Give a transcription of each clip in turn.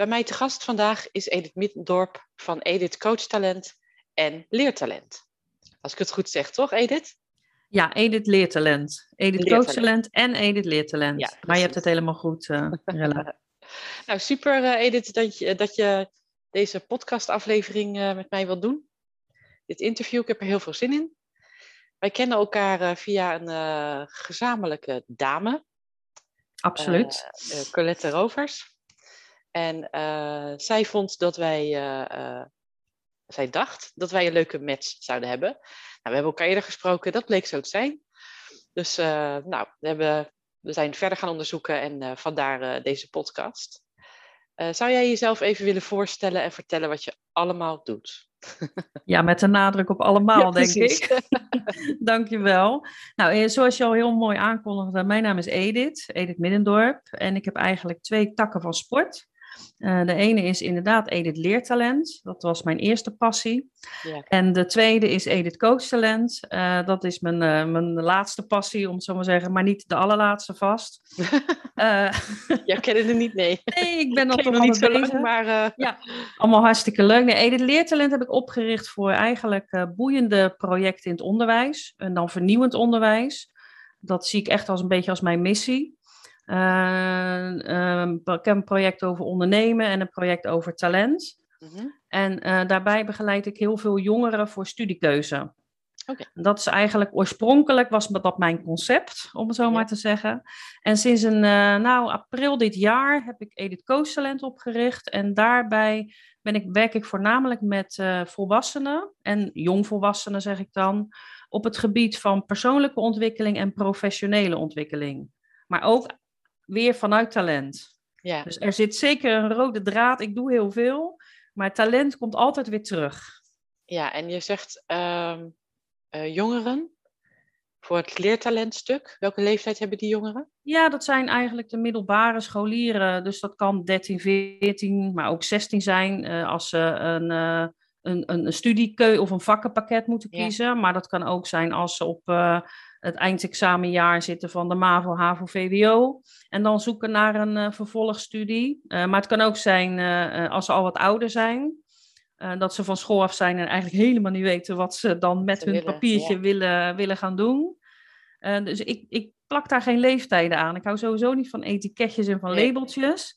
Bij mij te gast vandaag is Edith Middendorp van Edith Coach Talent en Leertalent. Als ik het goed zeg, toch Edith? Ja, Edith Leertalent. Edith Leertalent. Coachtalent en Edith Leertalent. Ja, maar je hebt het helemaal goed, Rella. Nou, super eh, Edith dat je, dat je deze podcastaflevering eh, met mij wilt doen. Dit interview, ik heb er heel veel zin in. Wij kennen elkaar via een gezamenlijke dame, Absoluut. Colette Rovers. En eh, zij vond dat wij, eh, eh, zij dacht dat wij een leuke match zouden hebben. Nou, we hebben elkaar eerder gesproken, dat bleek zo te zijn. Dus nou, we, hebben, we zijn verder gaan onderzoeken en vandaar deze podcast. Zou jij jezelf even willen voorstellen en vertellen wat je allemaal doet? ja, met de nadruk op allemaal, Ja, denk ik. Dankjewel. Nou, zoals je al heel mooi aankondigde, mijn naam is Edith, Edith Middendorp. En ik heb eigenlijk twee takken van sport. Eh, de ene is inderdaad Edith Leertalent. Dat was mijn eerste passie. Ja. En de tweede is Edith Coachtalent. Eh dat is mijn, eh, mijn laatste passie, om het zo maar te zeggen. Maar niet de allerlaatste vast. Jij kent het niet, nee. nee, ik ben toch nog niet zo bezig. lang, maar Ja, allemaal hartstikke leuk. Nee, Edith Leertalent heb ik opgericht voor eigenlijk boeiende projecten in het onderwijs. En dan vernieuwend onderwijs. Dat zie ik echt als een beetje als mijn missie. Eh, ehm, ik heb een project over ondernemen en een project over talent. mhm. En eh, daarbij begeleid ik heel veel jongeren voor studiekeuze. Dat is eigenlijk oorspronkelijk was dat mijn concept, om het zo Ja. maar te zeggen. En sinds een, eh, nou, april dit jaar heb ik Edith Coach Talent opgericht. En daarbij ben ik, werk ik voornamelijk met volwassenen en jongvolwassenen, zeg ik dan, op het gebied van persoonlijke ontwikkeling en professionele ontwikkeling. Maar ook weer vanuit talent. ja. Dus er zit zeker een rode draad. Ik doe heel veel, maar talent komt altijd weer terug. ja, en je zegt ehm, eh, jongeren voor het leertalentstuk. Welke leeftijd hebben die jongeren? Ja, dat zijn eigenlijk de middelbare scholieren. Dus dat kan 13, 14, maar ook 16 zijn eh, als ze een, eh, een, een, studiekeu of een vakkenpakket moeten Ja. kiezen. Maar dat kan ook zijn als ze op het eindexamenjaar zitten van de MAVO, HAVO, VWO. En dan zoeken naar een eh, vervolgstudie. Eh, maar het kan ook zijn eh, als ze al wat ouder zijn. dat ze van school af zijn en eigenlijk helemaal niet weten wat ze dan met Ze hun willen, papiertje ja. willen, willen gaan doen. Dus ik, ik plak daar geen leeftijden aan. Ik hou sowieso niet van etiketjes en van labeltjes.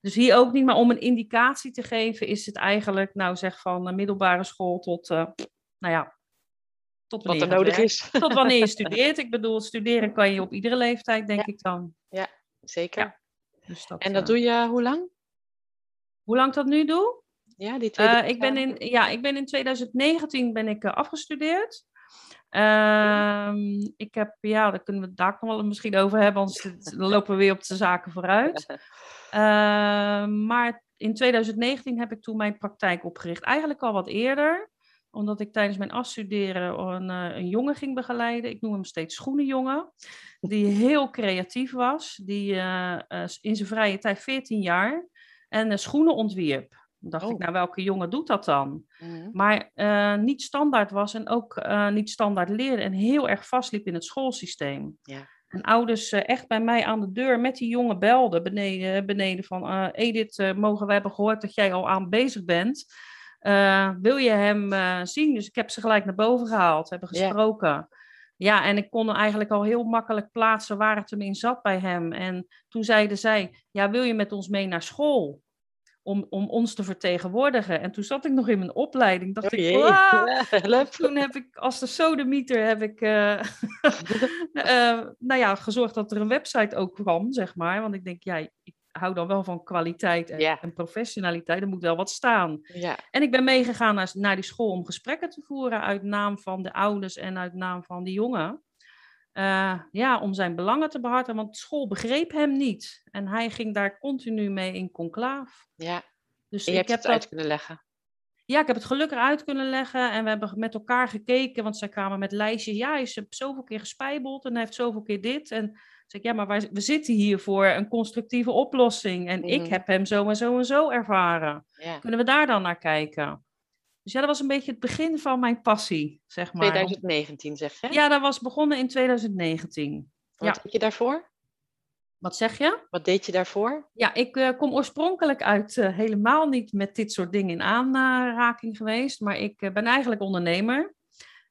Dus hier ook niet, maar om een indicatie te geven, is het eigenlijk, nou zeg van middelbare school tot, nou ja, tot Wat wanneer er je gaat nodig is. Tot wanneer je studeert. Ik bedoel, studeren kan je op iedere leeftijd, denk Ja. ik dan. Zeker. Ja. Dus dat, En dat eh, doe je hoe lang? Hoe lang ik dat nu doe? Ja, die twee Eh, ik, ben in, ja, ik ben in 2019 ben ik, eh, afgestudeerd. Ehm, ik heb, ja, daar kunnen we het daar wel misschien over hebben, anders dan lopen we weer op de zaken vooruit. Ehm, maar in 2019 heb ik toen mijn praktijk opgericht. Eigenlijk al wat eerder, omdat ik tijdens mijn afstuderen een, eh, een jongen ging begeleiden. Ik noem hem steeds Schoenenjongen. Die heel creatief was. Die eh, eh, in zijn vrije tijd 14 jaar en schoenen ontwierp. Dan dacht Oh. ik, nou welke jongen doet dat dan? Mhm. Maar niet standaard was en ook niet standaard leerde en heel erg vastliep in het schoolsysteem. Ja. En ouders echt bij mij aan de deur met die jongen belden beneden, beneden van Edith, mogen we hebben gehoord dat jij al aan bezig bent. Eh, wil je hem eh, zien? Dus ik heb ze gelijk naar boven gehaald, hebben gesproken. Ja, en ik kon eigenlijk al heel makkelijk plaatsen waar het hem in zat bij hem. En toen zeiden zij, ja, wil je met ons mee naar school? Om, om ons te vertegenwoordigen. En toen zat ik nog in mijn opleiding. Dacht Oh ik! Help. toen heb ik als de sodemieter heb ik, eh, nou ja, gezorgd dat er een website ook kwam, zeg maar. Want ik denk, ja, ik hou dan wel van kwaliteit en, Ja. en professionaliteit. Er moet wel wat staan. Ja, En ik ben meegegaan naar, naar die school om gesprekken te voeren uit naam van de ouders en uit naam van die jongen. Eh, ja, om zijn belangen te behartigen, want school begreep hem niet. En hij ging daar continu mee in conclaaf. ja. Dus En je ik hebt heb het uit dat kunnen leggen. Ja, ik heb het geluk eruit kunnen leggen en we hebben met elkaar gekeken, want zij kwamen met lijstjes. Ja, hij is zoveel keer gespijbeld en hij heeft zoveel keer dit. En zeg ik, ja, maar wij, we zitten hier voor een constructieve oplossing. En ik Mhm. heb hem zo en zo en zo ervaren. Ja. Kunnen we daar dan naar kijken? Dus ja, dat was een beetje het begin van mijn passie, zeg maar. 2019 zeg je? Ja, dat was begonnen in 2019. Wat ja. deed je daarvoor? Wat zeg je? Wat deed je daarvoor? Ja, ik eh, kom oorspronkelijk uit eh, helemaal niet met dit soort dingen in aanraking geweest. Maar ik eh, ben eigenlijk ondernemer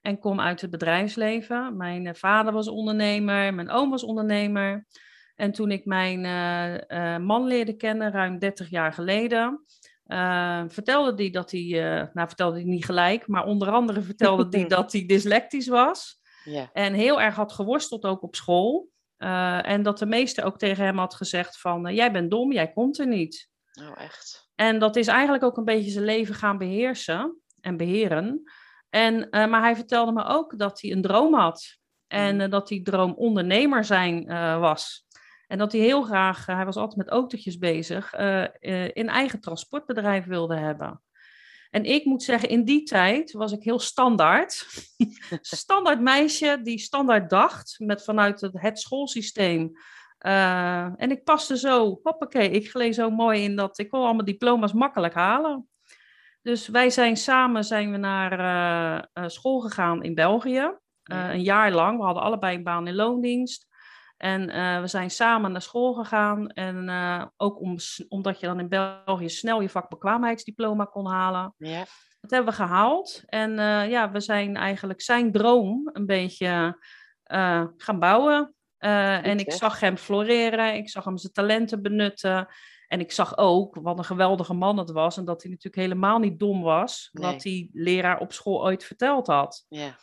en kom uit het bedrijfsleven. Mijn eh, vader was ondernemer, mijn oom was ondernemer. En toen ik mijn eh, eh, man leerde kennen, ruim 30 jaar geleden, eh, vertelde hij dat hij, nou vertelde hij niet gelijk, maar onder andere vertelde hij dat hij dyslectisch was. En heel erg had geworsteld ook op school. En dat de meester ook tegen hem had gezegd van, jij bent dom, jij komt er niet. Oh, echt. En dat is eigenlijk ook een beetje zijn leven gaan beheersen en beheren. En, eh, maar hij vertelde me ook dat hij een droom had. En Mm. eh, dat die droom ondernemer zijn eh, was. En dat hij heel graag, hij was altijd met autootjes bezig, een eigen transportbedrijf wilde hebben. En ik moet zeggen, in die tijd was ik heel standaard. standaard meisje die standaard dacht, met vanuit het, het schoolsysteem. En ik paste zo, hoppakee, ik gleed zo mooi in dat ik kon allemaal diploma's makkelijk halen. Dus wij zijn samen zijn we naar eh, eh, school gegaan in België. Eh. Een jaar lang. We hadden allebei een baan in loondienst. En we zijn samen naar school gegaan. En ook om, omdat je dan in België snel je vakbekwaamheidsdiploma kon halen. Ja. Dat hebben we gehaald. En ja, we zijn eigenlijk zijn droom een beetje gaan bouwen. En ik zag hem floreren. Ik zag hem zijn talenten benutten. En ik zag ook wat een geweldige man het was. En dat hij natuurlijk helemaal niet dom was. Nee. Wat die leraar op school ooit verteld had. Ja.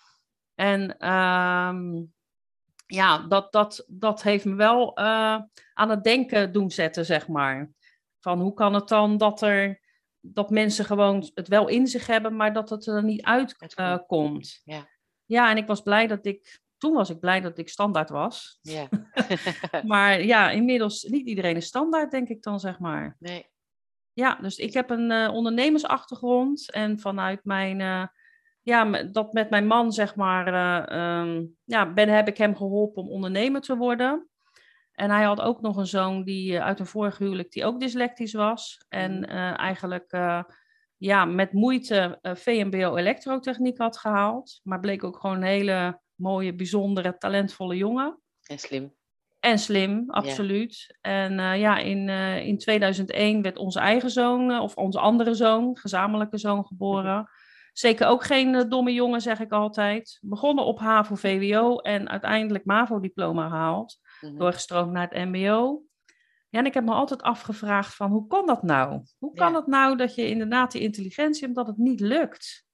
En ehm, ja, dat, dat, dat heeft me wel eh, aan het denken doen zetten, zeg maar. Van hoe kan het dan dat er dat mensen gewoon het wel in zich hebben, maar dat het er niet uitkomt. Uitkomt. komt. Ja. ja, en ik was blij dat ik, toen was ik blij dat ik standaard was. Ja. Maar ja, inmiddels niet iedereen is standaard, denk ik dan, zeg maar. nee. Ja, dus ik heb een eh, ondernemersachtergrond en vanuit mijn, eh, ja, dat met mijn man, zeg maar, eh, ehm, ja, ben, heb ik hem geholpen om ondernemer te worden. En hij had ook nog een zoon die uit een vorig huwelijk die ook dyslectisch was. En eh, eigenlijk ja, met moeite VMBO elektrotechniek had gehaald. Maar bleek ook gewoon een hele mooie, bijzondere, talentvolle jongen. En slim. En slim, absoluut. En eh, ja, in, eh, in 2001 werd onze eigen zoon, eh, of onze andere zoon, gezamenlijke zoon, geboren. Zeker ook geen domme jongen, zeg ik altijd. Begonnen op HAVO-VWO en uiteindelijk MAVO-diploma gehaald. Mhm. Doorgestroomd naar het MBO. Ja, en ik heb me altijd afgevraagd van, hoe kan dat nou? Hoe kan Ja. het nou dat je inderdaad die intelligentie hebt, dat het niet lukt?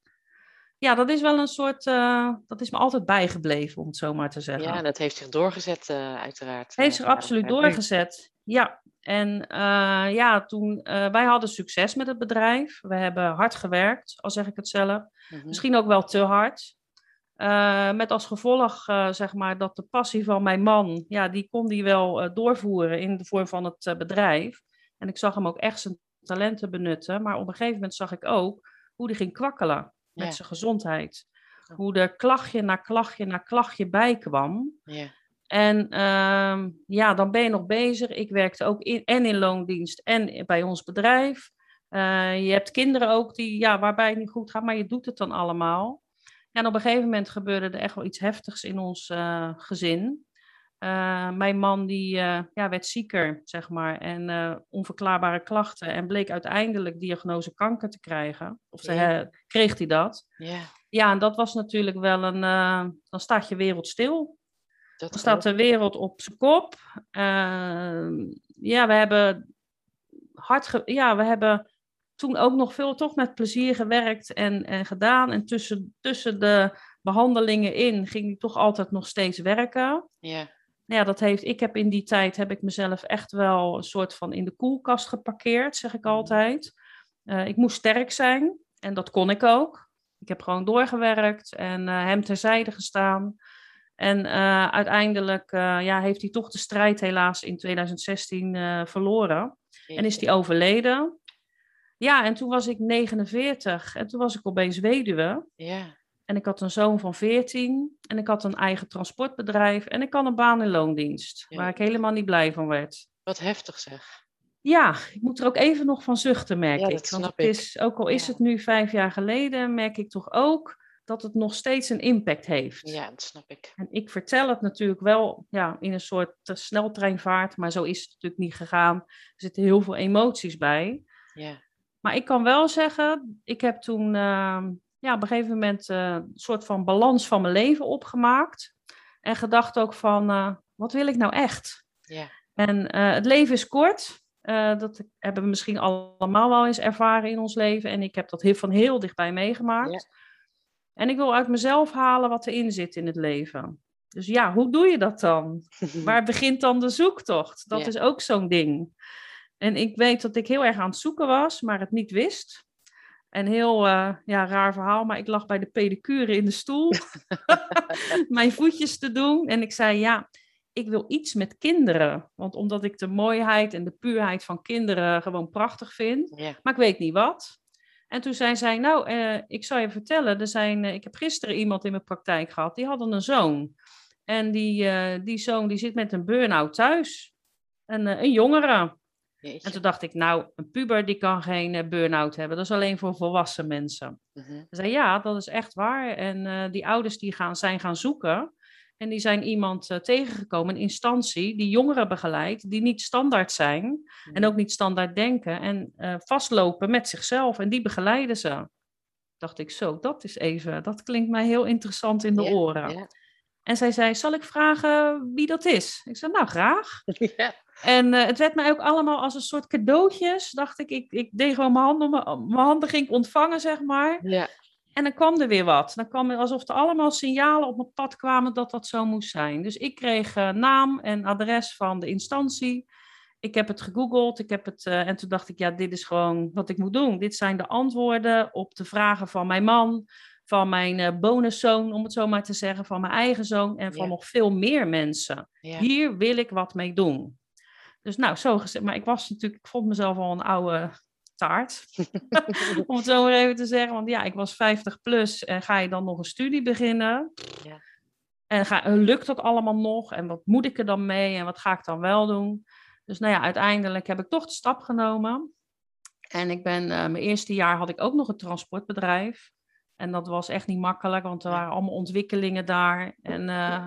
Ja, dat is wel een soort, eh, dat is me altijd bijgebleven, om het zo maar te zeggen. Ja, dat heeft zich doorgezet, eh, uiteraard. Heeft eh, zich ja, absoluut ja. doorgezet. Ja, en eh, ja, toen, eh, wij hadden succes met het bedrijf. We hebben hard gewerkt, al zeg ik het zelf. Mhm. Misschien ook wel te hard. Eh, met als gevolg, eh, zeg maar, dat de passie van mijn man, ja, die kon die wel eh, doorvoeren in de vorm van het eh, bedrijf. En ik zag hem ook echt zijn talenten benutten. Maar op een gegeven moment zag ik ook hoe die ging kwakkelen met Ja. zijn gezondheid. Hoe er klachtje na klachtje na klachtje bij kwam. Ja. En ehm, ja, dan ben je nog bezig. Ik werkte ook in, en in loondienst en bij ons bedrijf. Eh, je hebt kinderen ook die, ja, waarbij het niet goed gaat, maar je doet het dan allemaal. En op een gegeven moment gebeurde er echt wel iets heftigs in ons eh, gezin. Eh, mijn man die eh, ja, werd zieker, zeg maar, en eh, onverklaarbare klachten. En bleek uiteindelijk diagnose kanker te krijgen. Of ze, kreeg hij dat. ja, Ja, en dat was natuurlijk wel een... dan staat je wereld stil. dat Dan staat de wereld op zijn kop. Ehm, ja, we hebben hard. ja, we hebben toen ook nog veel toch met plezier gewerkt en, en gedaan. En tussen, tussen de behandelingen in ging hij toch altijd nog steeds werken. Ja, Nou Ja, dat heeft, ik heb in die tijd heb ik mezelf echt wel een soort van in de koelkast geparkeerd, zeg ik Mhm. altijd. Eh, ik moest sterk zijn en dat kon ik ook. Ik heb gewoon doorgewerkt en eh, hem terzijde gestaan. En eh, uiteindelijk ja, heeft hij toch de strijd helaas in 2016 eh, verloren. En is hij overleden. Ja, en toen was ik 49 en toen was ik opeens weduwe. Ja. En ik had een zoon van 14 en ik had een eigen transportbedrijf en ik had een baan in loondienst, Ja. waar ik helemaal niet blij van werd. Wat heftig zeg. Ja, ik moet er ook even nog van zuchten, merk Ja, ik. Want snap het ik. ook al is Ja. het nu vijf jaar geleden, merk ik toch ook dat het nog steeds een impact heeft. Ja, dat snap ik. En ik vertel het natuurlijk wel ja, in een soort eh, sneltreinvaart, maar zo is het natuurlijk niet gegaan. Er zitten heel veel emoties bij. Ja. Maar ik kan wel zeggen, ik heb toen ehm, ja, op een gegeven moment eh, een soort van balans van mijn leven opgemaakt. En gedacht ook van, eh, wat wil ik nou echt? Ja. En eh, het leven is kort. Dat hebben we misschien allemaal wel eens ervaren in ons leven. En ik heb dat van heel dichtbij meegemaakt. Ja. En ik wil uit mezelf halen wat erin zit in het leven. Dus ja, hoe doe je dat dan? Waar begint dan de zoektocht? Dat Ja. is ook zo'n ding. En ik weet dat ik heel erg aan het zoeken was, maar het niet wist. En heel eh, ja, raar verhaal, maar ik lag bij de pedicure in de stoel. mijn voetjes te doen. En ik zei, ja, ik wil iets met kinderen. Want omdat ik de mooiheid en de puurheid van kinderen gewoon prachtig vind. Maar ik weet niet wat. En toen zei zij, nou, eh, ik zal je vertellen, er zijn, eh, ik heb gisteren iemand in mijn praktijk gehad, die hadden een zoon. En die, die zoon die zit met een burn-out thuis. Een, een jongere. Jeetje. En toen dacht ik, nou, een puber die kan geen eh, burn-out hebben. Dat is alleen voor volwassen mensen. Mhm. Ze zei, ja, dat is echt waar. En eh, die ouders die gaan, zijn gaan zoeken. En die zijn iemand eh, tegengekomen, een instantie, die jongeren begeleidt, die niet standaard zijn. En ook niet standaard denken. En vastlopen met zichzelf. En die begeleiden ze. Dacht ik, zo, dat is even, dat klinkt mij heel interessant in de oren. Ja. En zij zei, zal ik vragen wie dat is? Ik zei, nou, graag. Ja. En eh, het werd mij ook allemaal als een soort cadeautjes. Dacht ik, ik, ik deed gewoon mijn handen, mijn, mijn handen ging ik ontvangen, zeg maar. Ja. En dan kwam er weer wat. Dan kwam er alsof er allemaal signalen op mijn pad kwamen dat dat zo moest zijn. Dus ik kreeg eh, naam en adres van de instantie. Ik heb het gegoogeld. Ik heb het, eh, en toen dacht ik, ja, dit is gewoon wat ik moet doen. Dit zijn de antwoorden op de vragen van mijn man, van mijn eh, bonuszoon, om het zo maar te zeggen, van mijn eigen zoon en van Ja. nog veel meer mensen. Ja. Hier wil ik wat mee doen. Dus nou, zo gezegd. Maar ik was natuurlijk, ik vond mezelf al een oude taart. Om het zo maar even te zeggen. Want ja, ik was 50 plus en ga je dan nog een studie beginnen? Ja. En ga, lukt dat allemaal nog? En wat moet ik er dan mee? En wat ga ik dan wel doen? Dus nou ja, uiteindelijk heb ik toch de stap genomen. En ik ben, eh, mijn eerste jaar had ik ook nog een transportbedrijf. En dat was echt niet makkelijk, want er waren allemaal ontwikkelingen daar. En eh,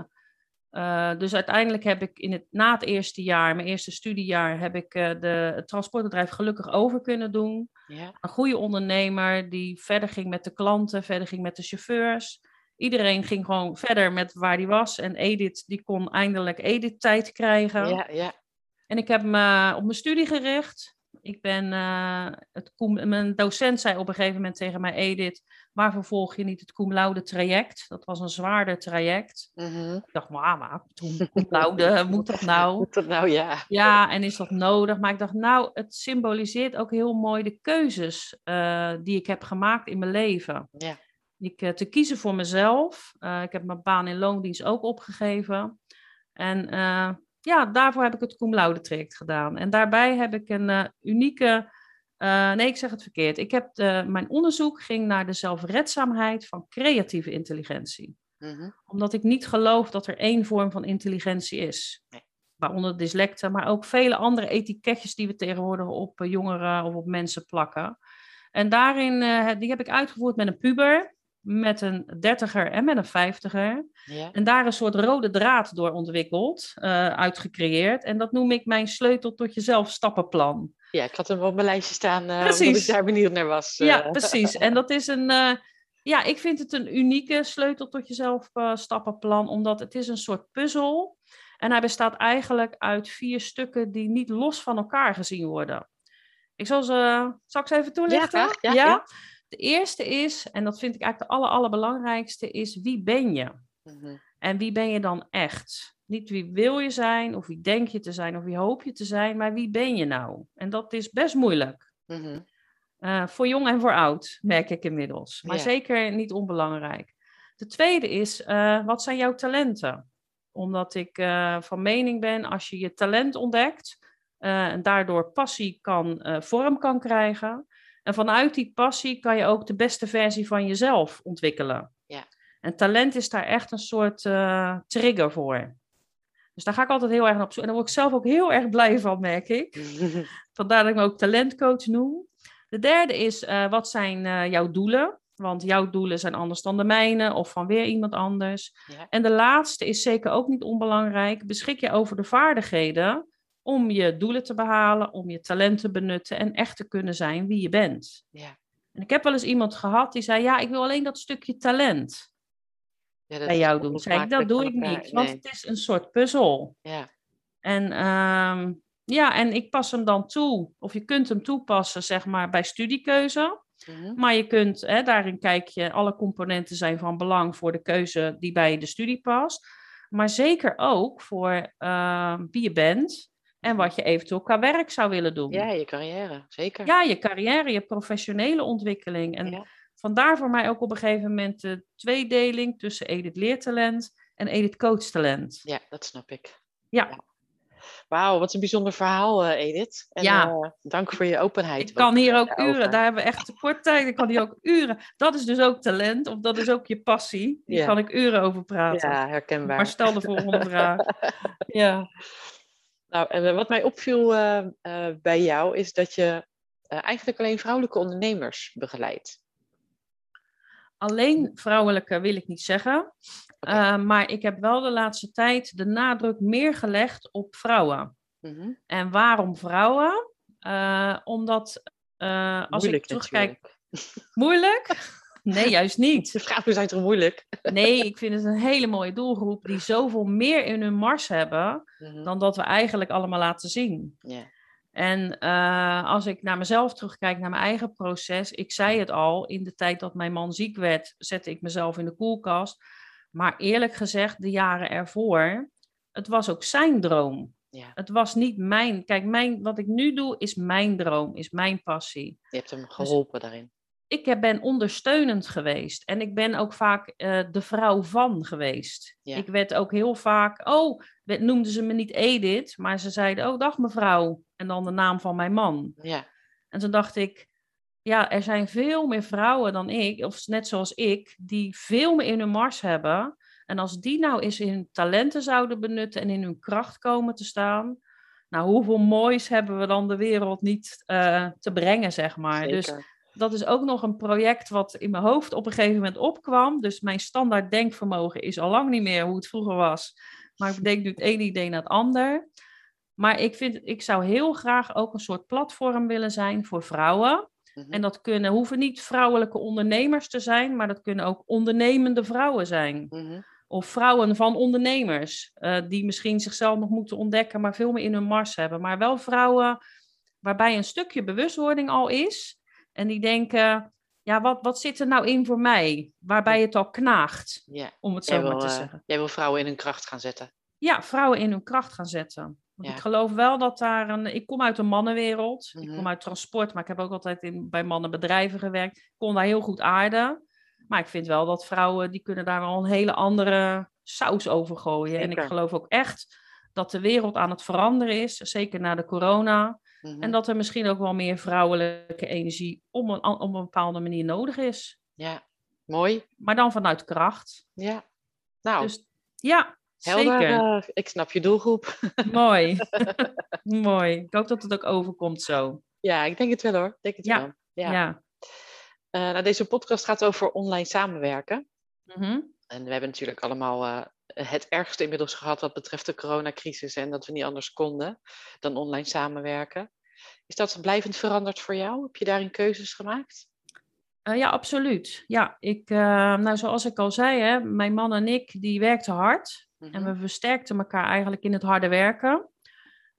eh, dus uiteindelijk heb ik in het, na het eerste jaar, mijn eerste studiejaar, heb ik eh, de, het transportbedrijf gelukkig over kunnen doen. Ja. Een goede ondernemer die verder ging met de klanten, verder ging met de chauffeurs. Iedereen ging gewoon verder met waar die was. En Edith, die kon eindelijk Edith-tijd krijgen. Ja. Ja. En ik heb me op mijn studie gericht. Ik ben, het mijn docent zei op een gegeven moment tegen mij, Edith, waarvoor volg je niet het cum laude traject? Dat was een zwaarder traject. Mhm. Ik dacht, maar, maar cum laude, moet dat nou? Moet dat nou, ja. Ja, en is dat nodig? Maar ik dacht, nou, het symboliseert ook heel mooi de keuzes eh, die ik heb gemaakt in mijn leven. Ja. Ik, eh, te kiezen voor mezelf. Eh, ik heb mijn baan in loondienst ook opgegeven. En ja, daarvoor heb ik het cum laude traject gedaan. En daarbij heb ik een unieke... eh, nee, ik zeg het verkeerd. Ik heb de- mijn onderzoek ging naar de zelfredzaamheid van creatieve intelligentie Mhm. omdat ik niet geloof dat er één vorm van intelligentie is. Nee. Waaronder dyslecten, maar ook vele andere etiketjes die we tegenwoordig op eh, jongeren of op mensen plakken. En daarin, eh, die heb ik uitgevoerd met een puber, met een dertiger en met een vijftiger. Ja. En daar een soort rode draad door ontwikkeld, uitgecreëerd. En dat noem ik mijn sleutel tot jezelf stappenplan. Ja, ik had hem op mijn lijstje staan, eh, omdat ik daar benieuwd naar was. Ja, eh. precies. En dat is een, eh, ja, ik vind het een unieke sleutel tot jezelf stappenplan, omdat het is een soort puzzel. En hij bestaat eigenlijk uit vier stukken die niet los van elkaar gezien worden. Ik zal ze, zal ik ze even toelichten? graag. Ja, ja. De eerste is, en dat vind ik eigenlijk de aller, allerbelangrijkste, is wie ben je? Mhm. En wie ben je dan echt? Niet wie wil je zijn, of wie denk je te zijn, of wie hoop je te zijn, maar wie ben je nou? En dat is best moeilijk. Mhm. Eh, voor jong en voor oud, merk ik inmiddels. Maar Ja. zeker niet onbelangrijk. De tweede is, eh, wat zijn jouw talenten? Omdat ik eh, van mening ben, als je je talent ontdekt en daardoor passie kan, vorm kan krijgen, En vanuit die passie kan je ook de beste versie van jezelf ontwikkelen. Ja. En talent is daar echt een soort uh, trigger voor. Dus daar ga ik altijd heel erg naar op zoek. En daar word ik zelf ook heel erg blij van, merk ik. Vandaar dat ik me ook talentcoach noem. De derde is, uh, wat zijn uh, jouw doelen? Want jouw doelen zijn anders dan de mijne of van weer iemand anders. Ja. En de laatste is zeker ook niet onbelangrijk. Beschik je over de vaardigheden om je doelen te behalen, om je talent te benutten en echt te kunnen zijn wie je bent. Ja. En ik heb wel eens iemand gehad die zei: Ja, ik wil alleen dat stukje talent Ja, dat bij jou doen. Zei ik, dat doe ik elkaar. niet, want Nee. het is een soort puzzel. Ja. En ehm, ja, en ik pas hem dan toe, of je kunt hem toepassen, zeg maar, bij studiekeuze. Mhm. Maar je kunt, hè, daarin kijk je, alle componenten zijn van belang voor de keuze die bij de studie past. Maar zeker ook voor ehm, wie je bent en wat je eventueel qua werk zou willen doen. ja, je carrière, zeker. Ja, je carrière, je professionele ontwikkeling. En Ja. Vandaar voor mij ook op een gegeven moment de tweedeling tussen Edith Leertalent en Edith Coachtalent. Ja, dat snap ik. Ja. Wauw, wat een bijzonder verhaal, eh, Edith. En, Ja. eh, dank voor je openheid. Ik kan hier ook daarover. uren, daar hebben we echt tekort tijd. Ik kan hier ook uren. Dat is dus ook talent, of dat is ook je passie. Hier Ja. kan ik uren over praten. Ja, herkenbaar. Maar stel de volgende vraag. Ja. Nou, en eh, wat mij opviel eh, eh, bij jou is dat je eh, eigenlijk alleen vrouwelijke ondernemers begeleidt. Alleen vrouwelijke wil ik niet zeggen. Eh, maar ik heb wel de laatste tijd de nadruk meer gelegd op vrouwen. Mhm. En waarom vrouwen? Eh, omdat eh, als Moeilijk ik terugkijk. natuurlijk. Moeilijk? Nee, juist niet. De vrouwen zijn toch moeilijk? Nee, ik vind het een hele mooie doelgroep die zoveel meer in hun mars hebben Mhm. dan dat we eigenlijk allemaal laten zien. Ja. En eh, als ik naar mezelf terugkijk, naar mijn eigen proces, ik zei het al, in de tijd dat mijn man ziek werd, zette ik mezelf in de koelkast. Maar eerlijk gezegd, de jaren ervoor, het was ook zijn droom. Ja. Het was niet mijn. Kijk, mijn, wat ik nu doe, is mijn droom, is mijn passie. Je hebt Dus hem geholpen daarin. Ik ben ondersteunend geweest en ik ben ook vaak eh, de vrouw van geweest. Ja. Ik werd ook heel vaak, oh, noemden ze me niet Edith, maar ze zeiden, oh, dag mevrouw. En dan de naam van mijn man. Ja, En toen dacht ik, ja, er zijn veel meer vrouwen dan ik, of net zoals ik, die veel meer in hun mars hebben. En als die nou eens hun talenten zouden benutten en in hun kracht komen te staan, nou, hoeveel moois hebben we dan de wereld niet eh, te brengen, zeg maar. Dus. Dat is ook nog een project wat in mijn hoofd op een gegeven moment opkwam. Dus mijn standaard denkvermogen is al lang niet meer hoe het vroeger was. Maar ik bedenk nu het ene idee naar het ander. Maar ik, vind, ik zou heel graag ook een soort platform willen zijn voor vrouwen. Mhm. En dat kunnen, hoeven niet vrouwelijke ondernemers te zijn, maar dat kunnen ook ondernemende vrouwen zijn. Mhm. Of vrouwen van ondernemers, eh, die misschien zichzelf nog moeten ontdekken, maar veel meer in hun mars hebben. Maar wel vrouwen waarbij een stukje bewustwording al is. En die denken, ja, wat, wat zit er nou in voor mij? Waarbij het al knaagt, Ja. om het Jij zo maar wil, te eh, zeggen. jij wil vrouwen in hun kracht gaan zetten. Ja, vrouwen in hun kracht gaan zetten. Want Ja. ik geloof wel dat daar een. Ik kom uit de mannenwereld. Ik Mhm. kom uit transport, maar ik heb ook altijd in, bij mannenbedrijven gewerkt. Ik kon daar heel goed aarden. Maar ik vind wel dat vrouwen, die kunnen daar wel een hele andere saus over gooien. En ik geloof ook echt dat de wereld aan het veranderen is. Zeker na de corona. Mhm. En dat er misschien ook wel meer vrouwelijke energie op een, op een bepaalde manier nodig is. Ja, mooi. Maar dan vanuit kracht. Ja. Nou, Dus ja, helder. zeker. ik snap je doelgroep. Mooi. Mooi. Ik hoop dat het ook overkomt zo. ja, ik denk het wel hoor. Ik Denk het Ja. wel. Ja. Ja. Eh, nou, deze podcast gaat over online samenwerken. Mhm. En we hebben natuurlijk allemaal eh, het ergste inmiddels gehad wat betreft de coronacrisis en dat we niet anders konden dan online samenwerken. Is dat blijvend veranderd voor jou? Heb je daarin keuzes gemaakt? Eh, ja, absoluut. Ja, ik, eh, nou, zoals ik al zei, hè, mijn man en ik die werkten hard. En Mhm. we versterkten elkaar eigenlijk in het harde werken.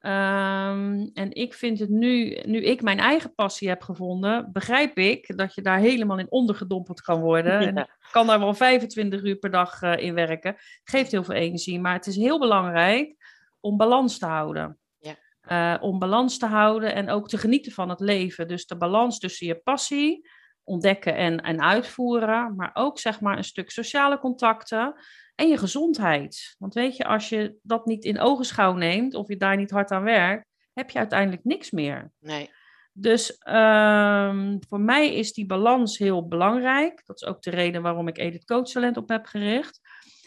Ehm, en ik vind het nu, nu ik mijn eigen passie heb gevonden, begrijp ik dat je daar helemaal in ondergedompeld kan worden. En ik kan daar wel 25 uur per dag eh, in werken. Geeft heel veel energie, maar het is heel belangrijk om balans te houden. Ja. Eh, om balans te houden en ook te genieten van het leven. Dus de balans tussen je passie, ontdekken en, en uitvoeren, maar ook zeg maar een stuk sociale contacten en je gezondheid. Want weet je, als je dat niet in ogenschouw neemt of je daar niet hard aan werkt, heb je uiteindelijk niks meer. Nee. Dus ehm, voor mij is die balans heel belangrijk. Dat is ook de reden waarom ik Edith Coach Talent op heb gericht.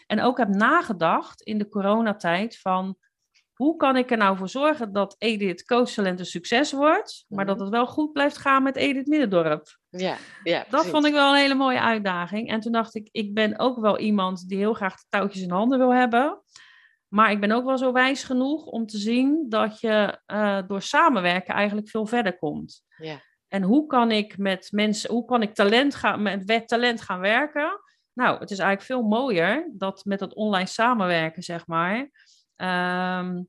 En ook heb nagedacht in de coronatijd van hoe kan ik er nou voor zorgen dat Edith Coach Talent een succes wordt, maar Mhm. dat het wel goed blijft gaan met Edith Middendorp. Ja, ja Dat precies. vond ik wel een hele mooie uitdaging. En toen dacht ik, ik ben ook wel iemand die heel graag de touwtjes in handen wil hebben. Maar ik ben ook wel zo wijs genoeg om te zien dat je eh, door samenwerken eigenlijk veel verder komt. Ja. En hoe kan ik met mensen, hoe kan ik talent gaan, met talent gaan werken? Nou, het is eigenlijk veel mooier dat met dat online samenwerken, zeg maar, ehm,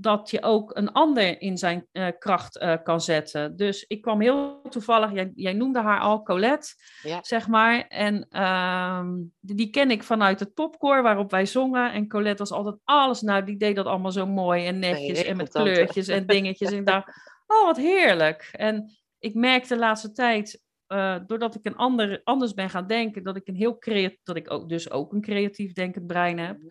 dat je ook een ander in zijn eh, kracht eh, kan zetten. Dus ik kwam heel toevallig, jij, jij noemde haar al, Colette, Ja. zeg maar. En ehm, die, die ken ik vanuit het popcore waarop wij zongen. En Colette was altijd alles, nou, die deed dat allemaal zo mooi en netjes en met kleurtjes en dingetjes. en ik dacht, oh, wat heerlijk. En ik merkte de laatste tijd, eh, doordat ik een ander, anders ben gaan denken, dat ik een heel creatief, dat ik ook, dus ook een creatief denkend brein heb, Mhm.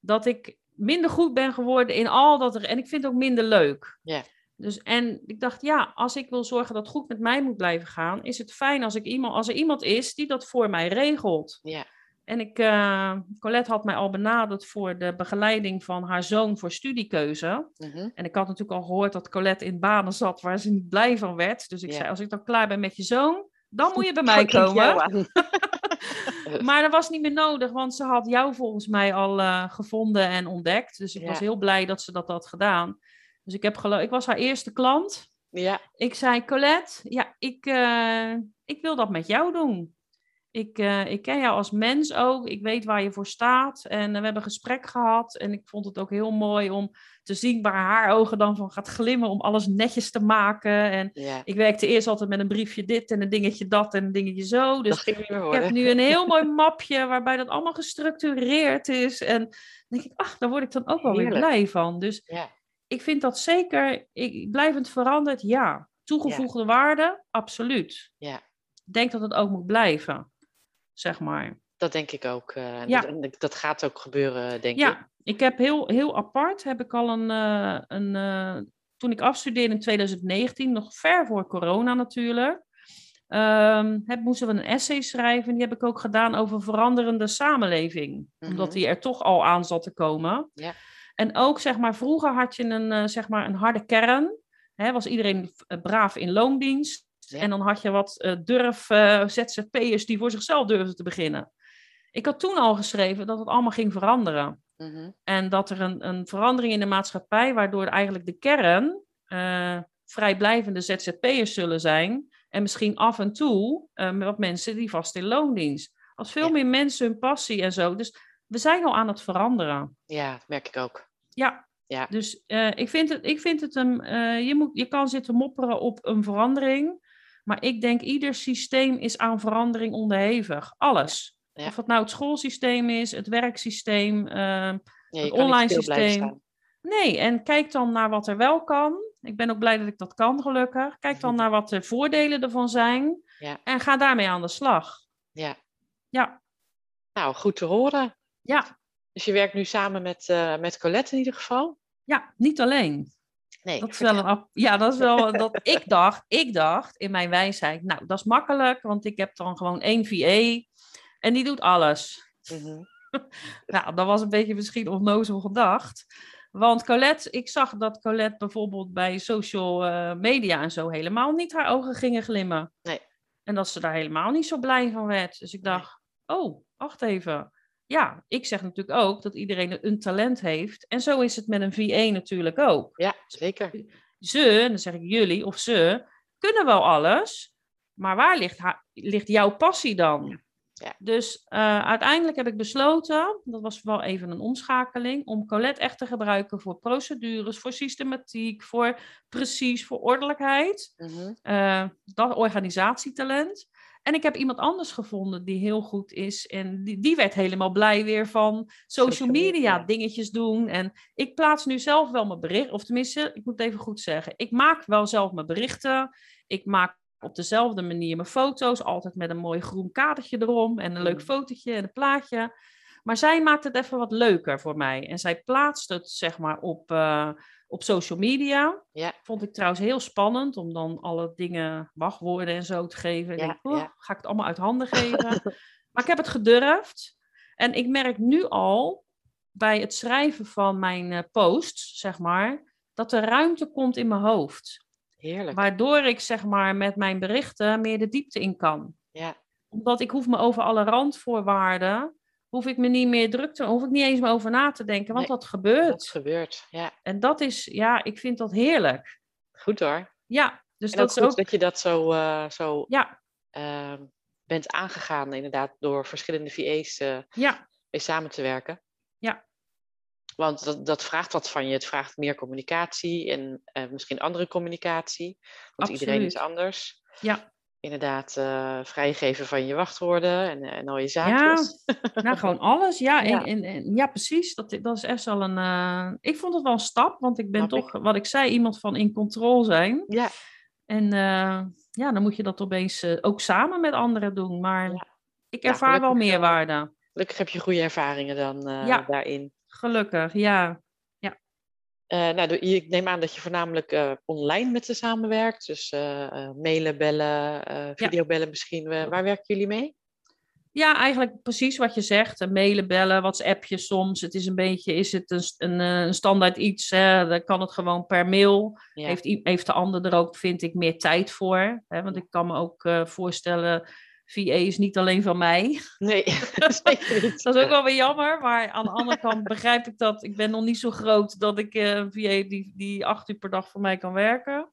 dat ik minder goed ben geworden in al dat er, en ik vind het ook minder leuk. Ja. Dus, en ik dacht, ja, als ik wil zorgen dat het goed met mij moet blijven gaan, is het fijn als, ik iemand, als er iemand is die dat voor mij regelt. Ja. En ik, eh, Colette had mij al benaderd voor de begeleiding van haar zoon voor studiekeuze. Mhm. En ik had natuurlijk al gehoord dat Colette in banen zat waar ze niet blij van werd. Dus ik Ja. zei, als ik dan klaar ben met je zoon, dan moet je bij mij komen. Maar dat was niet meer nodig, want ze had jou volgens mij al eh, gevonden en ontdekt. Dus ik Ja. was heel blij dat ze dat had gedaan. Dus ik, heb gelo- ik was haar eerste klant. Ja, Ik zei, Colette, ja, ik, eh, ik wil dat met jou doen. Ik, eh, ik ken jou als mens ook. Ik weet waar je voor staat. En eh, we hebben een gesprek gehad. En ik vond het ook heel mooi om te zien waar haar ogen dan van gaat glimmen. Om alles netjes te maken. En ja. ik werkte eerst altijd met een briefje dit en een dingetje dat en een dingetje zo. Dus ik heb nu een heel mooi mapje waarbij dat allemaal gestructureerd is. En dan denk ik, ach, daar word ik dan ook wel weer blij van. Dus Ja. ik vind dat zeker, ik, blijvend veranderd, ja. Toegevoegde waarde, absoluut. Ja. Ik denk dat het ook moet blijven, zeg maar. Dat denk ik ook. eh, Ja. dat, gaat ook gebeuren, denk ik. Ja, ik heb heel, heel apart, heb ik al een, eh, een eh, toen ik afstudeerde in 2019, nog ver voor corona natuurlijk, ehm, heb, moesten we een essay schrijven. Die heb ik ook gedaan over veranderende samenleving. Omdat Mhm. die er toch al aan zat te komen. Ja. En ook, zeg maar, vroeger had je een, zeg maar, een harde kern. Hè, was iedereen braaf in loondienst. Ja. En dan had je wat eh, durf eh, ZZP'ers die voor zichzelf durfden te beginnen. Ik had toen al geschreven dat het allemaal ging veranderen. Mhm. En dat er een, een verandering in de maatschappij, waardoor eigenlijk de kern eh, vrijblijvende ZZP'ers zullen zijn. En misschien af en toe wat mensen die vast in loondienst. Als veel Ja. meer mensen hun passie en zo. Dus we zijn al aan het veranderen. Ja, dat merk ik ook. Ja. Ja. Dus ik vind het, ik vind het een, je, moet, je kan zitten mopperen op een verandering. Maar ik denk ieder systeem is aan verandering onderhevig. Alles. Ja. Of het nou het schoolsysteem is, het werksysteem, eh, Ja, je Het online systeem. Nee, en kijk dan naar wat er wel kan. Ik ben ook blij dat ik dat kan, gelukkig. Kijk dan naar wat de voordelen ervan zijn. Ja. En ga daarmee aan de slag. Ja. Ja, Nou, goed te horen. ja, Dus je werkt nu samen met, eh, met Colette in ieder geval? ja, niet alleen. Nee, Dat is wel een, ap- ja, dat is wel dat ik dacht, ik dacht in mijn wijsheid, nou, dat is makkelijk, want ik heb dan gewoon één VA en die doet alles. Mhm. Nou, dat was een beetje misschien onnozel gedacht. Want Colette, ik zag dat Colette bijvoorbeeld bij social eh, media en zo helemaal niet haar ogen gingen glimmen. Nee. En dat ze daar helemaal niet zo blij van werd. Dus ik dacht, oh, wacht even. Ja, ik zeg natuurlijk ook dat iedereen een talent heeft. En zo is het met een VA natuurlijk ook. Ja, zeker. Ze, en dan zeg ik jullie of ze, kunnen wel alles. Maar waar ligt, ligt jouw passie dan? Ja. Dus eh, uiteindelijk heb ik besloten, dat was wel even een omschakeling, om Colette echt te gebruiken voor procedures, voor systematiek, voor precies, voor ordelijkheid. Mhm. eh, dat organisatietalent. En ik heb iemand anders gevonden die heel goed is. En die, die werd helemaal blij weer van social media. dingetjes doen. En ik plaats nu zelf wel mijn bericht. Of tenminste, ik moet het even goed zeggen. Ik maak wel zelf mijn berichten. Ik maak op dezelfde manier mijn foto's. Altijd met een mooi groen kadertje erom. En een leuk Mm. fotootje en een plaatje. Maar zij maakt het even wat leuker voor mij. En zij plaatst het, zeg maar, op, uh, op social media. Ja. Vond ik trouwens heel spannend om dan alle dingen, wachtwoorden en zo te geven. Ja, ik denk, ja. ga ik het allemaal uit handen geven? maar ik heb het gedurfd. En ik merk nu al bij het schrijven van mijn uh, posts, zeg maar, dat er ruimte komt in mijn hoofd. Heerlijk. Waardoor ik, zeg maar, met mijn berichten meer de diepte in kan. Ja. Omdat ik hoef me over alle randvoorwaarden, hoef ik me niet meer druk te, hoef ik niet eens meer over na te denken, want Nee, dat gebeurt. Dat gebeurt. Ja. En dat is, ja, ik vind dat heerlijk. Goed hoor. Ja, dus En dat ook is goed ook, dat je dat zo, eh, zo ja, ehm, bent aangegaan, inderdaad, door verschillende VA's eh, ja, mee samen te werken. Ja. Want dat, dat vraagt wat van je. Het vraagt meer communicatie en eh, misschien andere communicatie. Want iedereen is anders. ja. Inderdaad, eh, vrijgeven van je wachtwoorden en, en al je zaakjes. Nou, gewoon alles. Ja, Ja. En, en- ja precies. Dat, dat is echt wel een. eh, ik vond het wel een stap, want ik ben Snap toch, wat ik zei, iemand van in controle zijn. Ja, En eh, ja, dan moet je dat opeens eh, ook samen met anderen doen. Maar Ja. ik Ja, ervaar wel gelukkig, eh, meerwaarde. gelukkig heb je goede ervaringen dan eh, Ja. daarin. Gelukkig, ja. Eh, nou, ik neem aan dat je voornamelijk eh, online met ze samenwerkt. Dus eh, mailen, bellen, videobellen misschien. Waar werken jullie mee? Ja, eigenlijk precies wat je zegt. Mailen, bellen, WhatsAppje soms. Het is een beetje, is het een, een, een standaard iets? Hè? Dan kan het gewoon per mail. Ja. Heeft, heeft de ander er ook, vind ik, meer tijd voor? Hè? Want ik kan me ook voorstellen, VA is niet alleen van mij. Nee, zeker niet. Dat is ook wel weer jammer, maar aan de andere kant begrijp ik dat. Ik ben nog niet zo groot dat ik eh, een VA die, die acht uur per dag voor mij kan werken.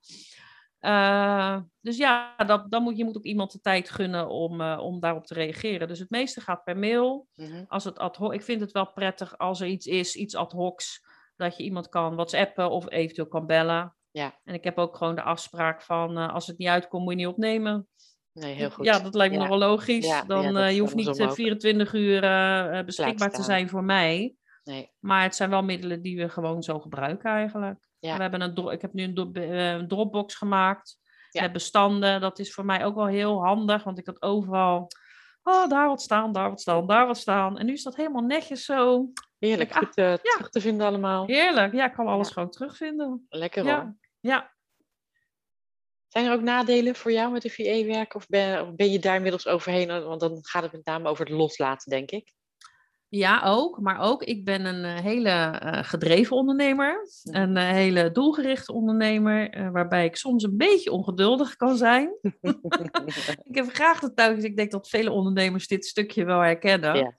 Eh, dus ja, dat, dan moet je moet ook iemand de tijd gunnen om, eh, om daarop te reageren. Dus het meeste gaat per mail. Mhm. Als het ad hoc, ik vind het wel prettig als er iets is, iets ad hocs, dat je iemand kan whatsappen of eventueel kan bellen. Ja. En ik heb ook gewoon de afspraak van eh, als het niet uitkomt, moet je niet opnemen. Nee, heel goed. Ja, dat lijkt me Ja. nog wel logisch. Ja, Dan, ja, eh, je hoeft niet andersom eh, ook. 24 uur eh, beschikbaar te zijn voor mij. Nee. Maar het zijn wel middelen die we gewoon zo gebruiken eigenlijk. We hebben een ik heb nu een, do- een Dropbox gemaakt met bestanden. Dat is voor mij ook wel heel handig, want ik had overal... Oh, daar wat staan, daar wat staan, daar wat staan. En nu is dat helemaal netjes zo. Heerlijk, goed eh, terug te vinden allemaal. Heerlijk. Ja, ik kan alles gewoon terugvinden. Lekker hoor. Ja. Zijn er ook nadelen voor jou met de VA werken? Of ben, of ben je daar inmiddels overheen? Want dan gaat het met name over het loslaten, denk ik. Ja, ook. Maar ook, ik ben een eh, hele eh, gedreven ondernemer. Een eh, hele doelgerichte ondernemer. waarbij ik soms een beetje ongeduldig kan zijn. ik heb graag de touwtjes. Ik denk dat vele ondernemers dit stukje wel herkennen.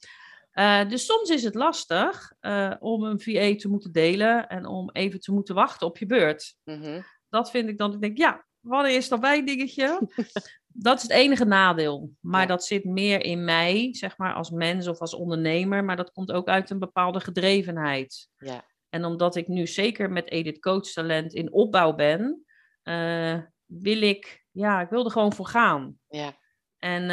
Ja. Dus soms is het lastig om een VA te moeten delen. En om even te moeten wachten op je beurt. Mhm. Dat vind ik dan. Ik denk, ja, wanneer is dat mijn dingetje? dat is het enige nadeel. Maar Ja. dat zit meer in mij, zeg maar, als mens of als ondernemer. Maar dat komt ook uit een bepaalde gedrevenheid. Ja. En omdat ik nu zeker met Edith Coach Talent in opbouw ben, eh, wil ik, ja, ik wil er gewoon voor gaan. Ja. En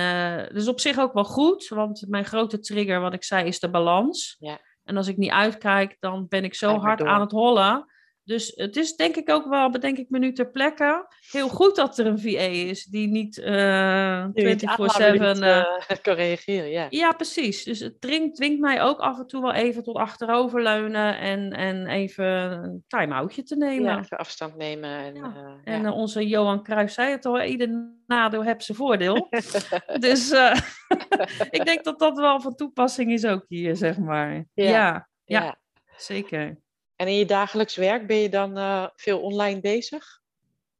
dat is op zich ook wel goed, want mijn grote trigger, wat ik zei, is de balans. Ja. En als ik niet uitkijk, dan ben ik zo hard door. aan het hollen. Dus het is denk ik ook wel, bedenk ik me nu ter plekke, heel goed dat er een VA is die niet eh 24-7... Nu je het aanhouden niet, eh, eh, kan reageren, ja. ja, precies. Dus het dringt, dwingt mij ook af en toe wel even tot achteroverleunen en, en even een time-outje te nemen. Ja, even afstand nemen. En, Ja. eh, En ja. eh, onze Johan Cruijff zei het al, ieder nadeel heeft zijn voordeel. dus eh, ik denk dat dat wel van toepassing is ook hier, zeg maar. Ja, ja. zeker. En in je dagelijks werk ben je dan eh, veel online bezig?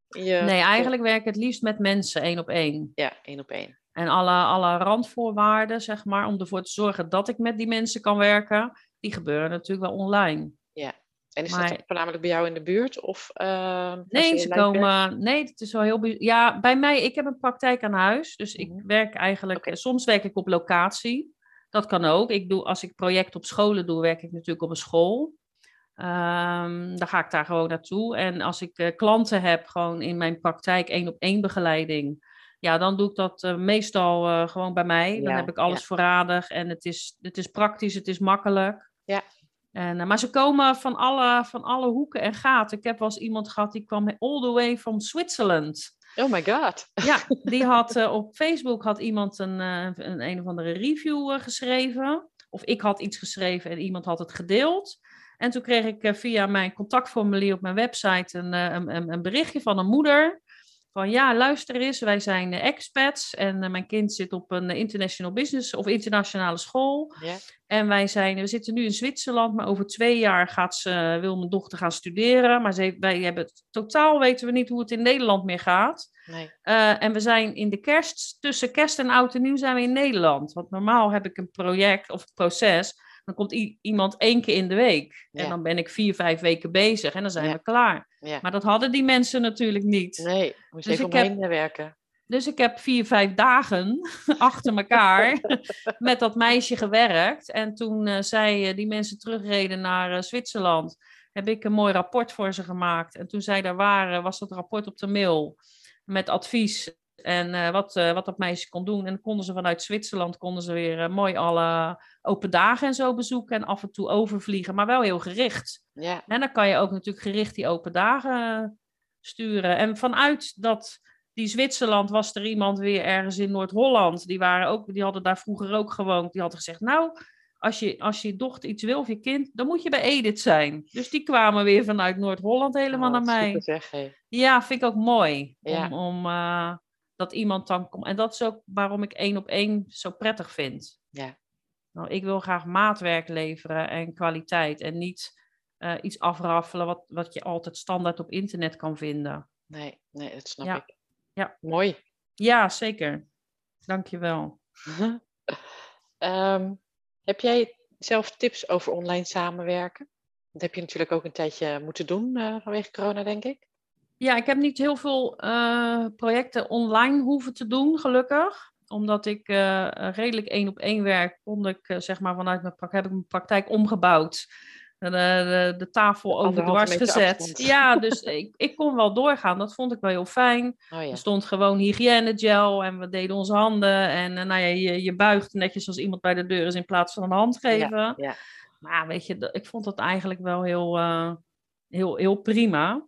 Je- Nee, eigenlijk werk ik het liefst met mensen, één op één. Ja, één op één. En alle, alle randvoorwaarden, zeg maar, om ervoor te zorgen dat ik met die mensen kan werken, die gebeuren natuurlijk wel online. En is Maar- dat voornamelijk bij jou in de buurt? Of, eh, je Nee, ze werkt? komen. Nee, het is wel heel. Ja, bij mij, ik heb een praktijk aan huis. Dus ik Mhm. werk eigenlijk. Soms werk ik op locatie. Dat kan ook. Ik doe, als ik project op scholen doe, werk ik natuurlijk op een school. Ehm, dan ga ik daar gewoon naartoe. En als ik eh, klanten heb, gewoon in mijn praktijk één op één begeleiding. Ja, dan doe ik dat eh, meestal eh, gewoon bij mij. Dan Ja, heb ik alles ja. voorradig en het is, het is praktisch, het is makkelijk. Ja. En, maar ze komen van alle, van alle hoeken en gaten. Ik heb wel eens iemand gehad die kwam all the way from Switzerland. Oh my god. Ja, die had op Facebook had iemand een, een een of andere review geschreven. of ik had iets geschreven en iemand had het gedeeld. En toen kreeg ik via mijn contactformulier op mijn website een, een, een berichtje van een moeder van ja, luister eens, wij zijn expats en mijn kind zit op een international business of internationale school. Ja. En wij zijn, we zitten nu in Zwitserland, maar over twee jaar gaat ze, wil mijn dochter gaan studeren. Maar ze, wij hebben totaal weten we niet hoe het in Nederland meer gaat. Nee. Uh, en we zijn in de kerst, tussen kerst en oud en nieuw zijn we in Nederland. Want normaal heb ik een project of proces dan komt iemand één keer in de week. En dan ben ik vier, vijf weken bezig en dan zijn we klaar. Maar dat hadden die mensen natuurlijk niet. Nee, moest dus even omheen heb, werken. Dus ik heb vier, vijf dagen achter elkaar met dat meisje gewerkt. En toen uh, zij, uh, die mensen terugreden naar uh, Zwitserland, heb ik een mooi rapport voor ze gemaakt. En toen zij daar waren, was dat rapport op de mail met advies en uh, wat, uh, wat dat meisje kon doen. En dan konden ze vanuit Zwitserland konden ze weer uh, mooi alle open dagen en zo bezoeken. En af en toe overvliegen, maar wel heel gericht. Ja. En dan kan je ook natuurlijk gericht die open dagen sturen. En vanuit dat, die Zwitserland was er iemand weer ergens in Noord-Holland. Die, waren ook, die hadden daar vroeger ook gewoond. Die hadden gezegd, nou, als je, als je dochter iets wil of je kind, dan moet je bij Edith zijn. Dus die kwamen weer vanuit Noord-Holland helemaal oh, naar mij. Zeg, Ja, vind ik ook mooi. Om, om dat iemand dan komt. En dat is ook waarom ik één op één zo prettig vind. Ja. Nou, ik wil graag maatwerk leveren en kwaliteit. En niet uh, iets afraffelen wat, wat je altijd standaard op internet kan vinden. Nee, nee dat snap ik. Ja. Mooi. Ja, zeker. Dankjewel. um, heb jij zelf tips over online samenwerken? Dat heb je natuurlijk ook een tijdje moeten doen uh, vanwege corona, denk ik. Ja, ik heb niet heel veel uh, projecten online hoeven te doen, gelukkig. Omdat ik uh, redelijk één op één werk, kon ik uh, zeg maar vanuit mijn praktijk, heb ik mijn praktijk omgebouwd. De, de, de tafel over dwars gezet. Ja, dus ik, ik kon wel doorgaan. Dat vond ik wel heel fijn. Oh, ja. Er stond gewoon hygiënegel en we deden onze handen. En nou ja, je, je buigt netjes als iemand bij de deur is in plaats van een hand geven. Ja, ja. Maar weet je, ik vond dat eigenlijk wel heel, heel, heel prima.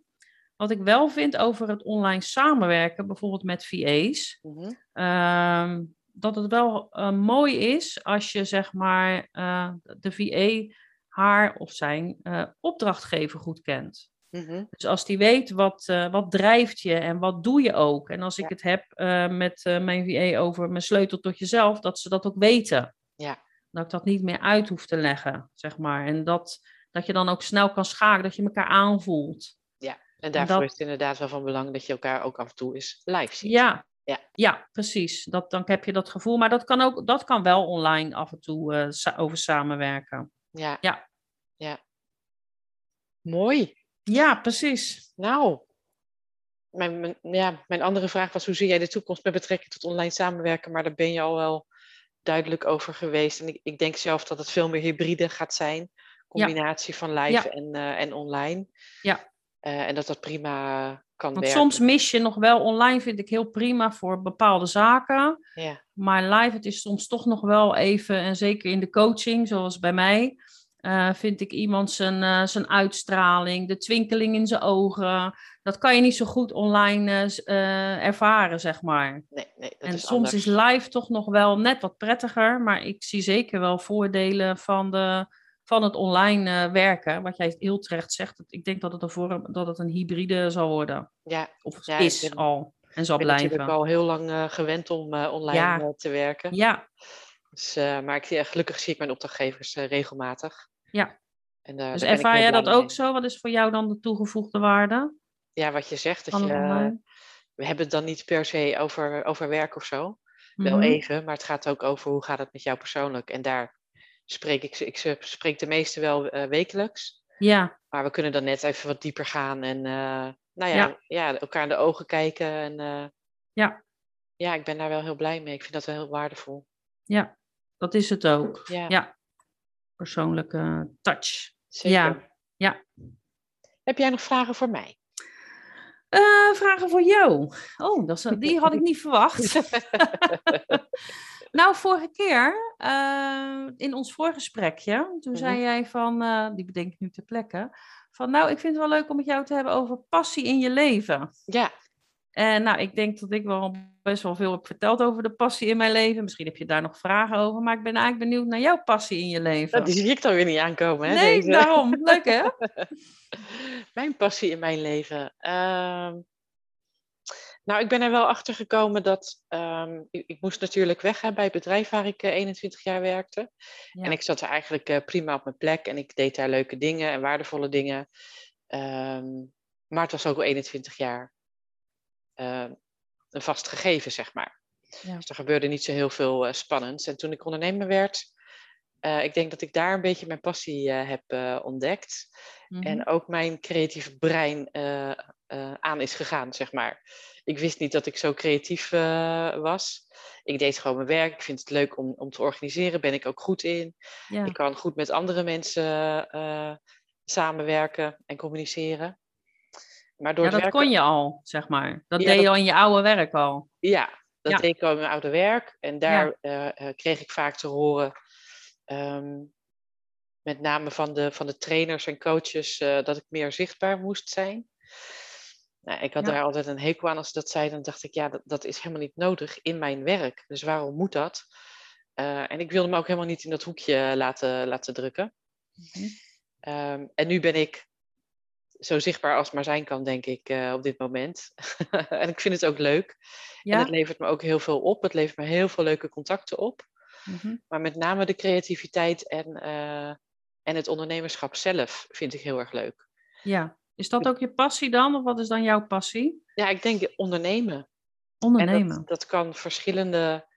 Wat ik wel vind over het online samenwerken, bijvoorbeeld met VA's, mhm. ehm, dat het wel uh, mooi is als je zeg maar uh, de VA haar of zijn uh, opdrachtgever goed kent. Mhm. Dus als die weet wat, wat drijft je en wat doe je ook. En als ik het heb met mijn VA over mijn sleutel tot jezelf, dat ze dat ook weten. Ja. Dat ik dat niet meer uit hoef te leggen, zeg maar. En dat, dat je dan ook snel kan schakelen, dat je elkaar aanvoelt. En daarvoor is het inderdaad wel van belang dat je elkaar ook af en toe eens live ziet. Ja, ja. ja precies. Dat, dan heb je dat gevoel. Maar dat kan, ook, dat kan wel online af en toe uh, over samenwerken. Ja. ja. Ja. Mooi. Ja, precies. Nou, mijn, mijn, ja, mijn andere vraag was: hoe zie jij de toekomst met betrekking tot online samenwerken? Maar daar ben je al wel duidelijk over geweest. En ik, ik denk zelf dat het veel meer hybride gaat zijn. Combinatie van live en, uh, en online. Ja. Uh, en dat dat prima kan Want werken. soms mis je nog wel online, vind ik heel prima voor bepaalde zaken. Ja. Maar live, het is soms toch nog wel even, en zeker in de coaching, zoals bij mij, uh, vind ik iemand zijn, uh, zijn uitstraling, de twinkeling in zijn ogen. Dat kan je niet zo goed online ervaren, zeg maar. Nee, nee, dat en is soms anders. is live toch nog wel net wat prettiger, maar ik zie zeker wel voordelen van de van het online uh, werken, wat jij heel terecht zegt. Ik denk dat het een, vorm, dat het een hybride zal worden. Ja. Of ja, is ben, al en zal blijven. Ik ben natuurlijk al heel lang uh, gewend om uh, online ja. te werken. Ja. Dus, maar ik, gelukkig zie ik mijn opdrachtgevers regelmatig. Ja. En, dus ervaar jij dat ook zo? Wat is voor jou dan de toegevoegde waarde? Ja, wat je zegt. Dat je, we hebben het dan niet per se over, over werk of zo. Wel mm -hmm. even, maar het gaat ook over hoe gaat het met jou persoonlijk. En daar spreek ik, ik spreek de meeste wel uh, wekelijks. Ja. Maar we kunnen dan net even wat dieper gaan en uh, nou ja, ja, ja. elkaar in de ogen kijken. En, uh, ja. Ja, ik ben daar wel heel blij mee. Ik vind dat wel heel waardevol. Ja, dat is het ook. Ja. ja. Persoonlijke touch. Zeker. Ja. ja. Heb jij nog vragen voor mij? Uh, vragen voor jou. Oh, dat is, die had ik niet verwacht. nou, vorige keer, uh, in ons voorgesprekje, toen zei mm-hmm. jij van, uh, die bedenk ik nu ter plekke, van nou, ik vind het wel leuk om met jou te hebben over passie in je leven. Ja. En nou, ik denk dat ik wel best wel veel heb verteld over de passie in mijn leven. Misschien heb je daar nog vragen over, maar ik ben eigenlijk benieuwd naar jouw passie in je leven. Nou, die zie ik dan weer niet aankomen. Hè, nee, deze. daarom. Leuk hè? mijn passie in mijn leven. Ehm, nou, ik ben er wel achter gekomen dat ehm, ik, ik, moest natuurlijk weg hè, bij het bedrijf waar ik uh, 21 jaar werkte. Ja. En ik zat er eigenlijk uh, prima op mijn plek en ik deed daar leuke dingen en waardevolle dingen. Ehm, maar het was ook al 21 jaar uh, een vast gegeven, zeg maar. Ja. Dus er gebeurde niet zo heel veel uh, spannends. En toen ik ondernemer werd, ik denk dat ik daar een beetje mijn passie heb ontdekt. Mhm. Mm -hmm. En ook mijn creatieve brein aan is gegaan, zeg maar. Ik wist niet dat ik zo creatief was. Ik deed gewoon mijn werk. Ik vind het leuk om, om te organiseren. Ben ik ook goed in. Ja. Ik kan goed met andere mensen samenwerken en communiceren. Maar door ja, dat werken... kon je al, zeg maar. Dat ja, deed je al in je oude werk al. Ja, dat ja. deed ik al in mijn oude werk. En daar kreeg ik vaak te horen, um, met name van de, van de trainers en coaches, dat ik meer zichtbaar moest zijn. Nou, ik had daar altijd een hekel aan als ze dat zeiden. Dan dacht ik, ja, dat, dat is helemaal niet nodig in mijn werk. Dus waarom moet dat? Eh, en ik wilde me ook helemaal niet in dat hoekje laten, laten drukken. Mm -hmm. um, en nu ben ik zo zichtbaar als maar zijn kan, denk ik, uh, op dit moment. en ik vind het ook leuk. Ja? En het levert me ook heel veel op. Het levert me heel veel leuke contacten op. Mm -hmm. Maar met name de creativiteit en, uh, en het ondernemerschap zelf vind ik heel erg leuk. Ja, is dat ook je passie dan? Of wat is dan jouw passie? Ja, ik denk ondernemen. Ondernemen. En dat, dat kan verschillende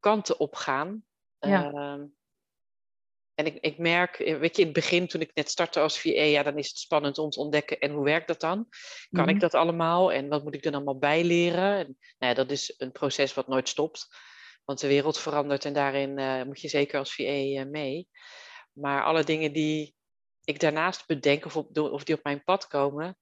kanten opgaan. Ja. Uh, en ik, ik merk, weet je, in het begin toen ik net startte als VA, ja, dan is het spannend om te ontdekken. En hoe werkt dat dan? Kan Mhm. ik dat allemaal? En wat moet ik er allemaal bij leren? En, nou ja, dat is een proces wat nooit stopt. Want de wereld verandert en daarin uh, moet je zeker als VA uh, mee. Maar alle dingen die ik daarnaast bedenk of, of die op mijn pad komen,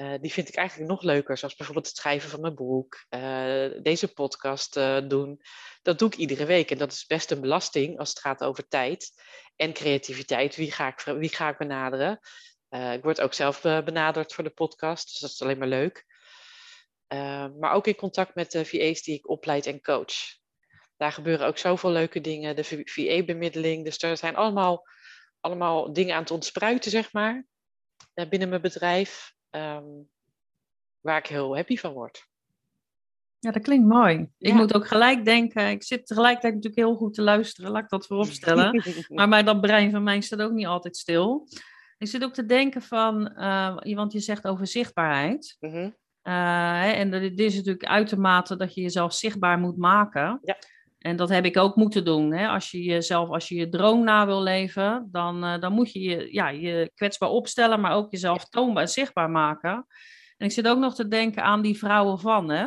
uh, die vind ik eigenlijk nog leuker. Zoals bijvoorbeeld het schrijven van mijn boek, uh, deze podcast uh, doen. Dat doe ik iedere week. En dat is best een belasting als het gaat over tijd en creativiteit. Wie ga ik, wie ga ik benaderen? ik word ook zelf benaderd voor de podcast, dus dat is alleen maar leuk. maar ook in contact met de VA's die ik opleid en coach. Daar gebeuren ook zoveel leuke dingen. De VA-bemiddeling. Dus er zijn allemaal, allemaal dingen aan het ontspruiten, zeg maar. binnen mijn bedrijf. Um, waar ik heel happy van word. Ja, dat klinkt mooi. Ik moet ook gelijk denken, ik zit tegelijkertijd natuurlijk heel goed te luisteren, laat ik dat vooropstellen. maar maar dat brein van mij staat ook niet altijd stil. Ik zit ook te denken van, uh, want je zegt over zichtbaarheid. Uh, en dit is natuurlijk uitermate dat je jezelf zichtbaar moet maken. Ja. En dat heb ik ook moeten doen. Hè? Als je jezelf, als je je droom na wil leven, dan, uh, dan moet je je, ja, je kwetsbaar opstellen, maar ook jezelf toonbaar en zichtbaar maken. En ik zit ook nog te denken aan die vrouwen van. Hè?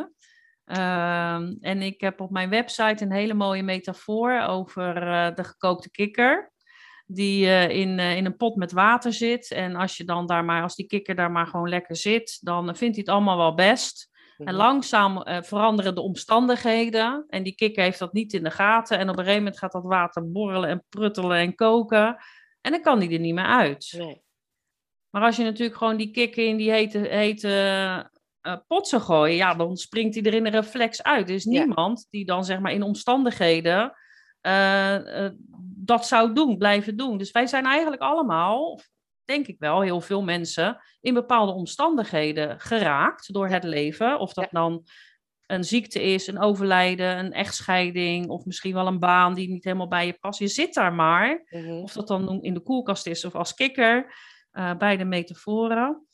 Uh, en ik heb op mijn website een hele mooie metafoor over uh, de gekookte kikker. Die uh, in, in een pot met water zit. En als, je dan daar maar, als die kikker daar maar gewoon lekker zit, dan vindt hij het allemaal wel best. En langzaam uh, veranderen de omstandigheden. En die kikker heeft dat niet in de gaten. En op een gegeven moment gaat dat water borrelen en pruttelen en koken. En dan kan die er niet meer uit. Nee. Maar als je natuurlijk gewoon die kikker in die hete, hete uh, pot zou gooien, ja, dan springt hij er in een reflex uit. Er is niemand ja. die dan zeg maar in omstandigheden uh, dat zou doen, blijven doen. Dus wij zijn eigenlijk allemaal, denk ik wel, heel veel mensen in bepaalde omstandigheden geraakt door het leven. Of dat ja. dan een ziekte is, een overlijden, een echtscheiding of misschien wel een baan die niet helemaal bij je past. Je zit daar maar. Mm-hmm. Of dat dan in de koelkast is of als kikker, uh, bij de metaforen.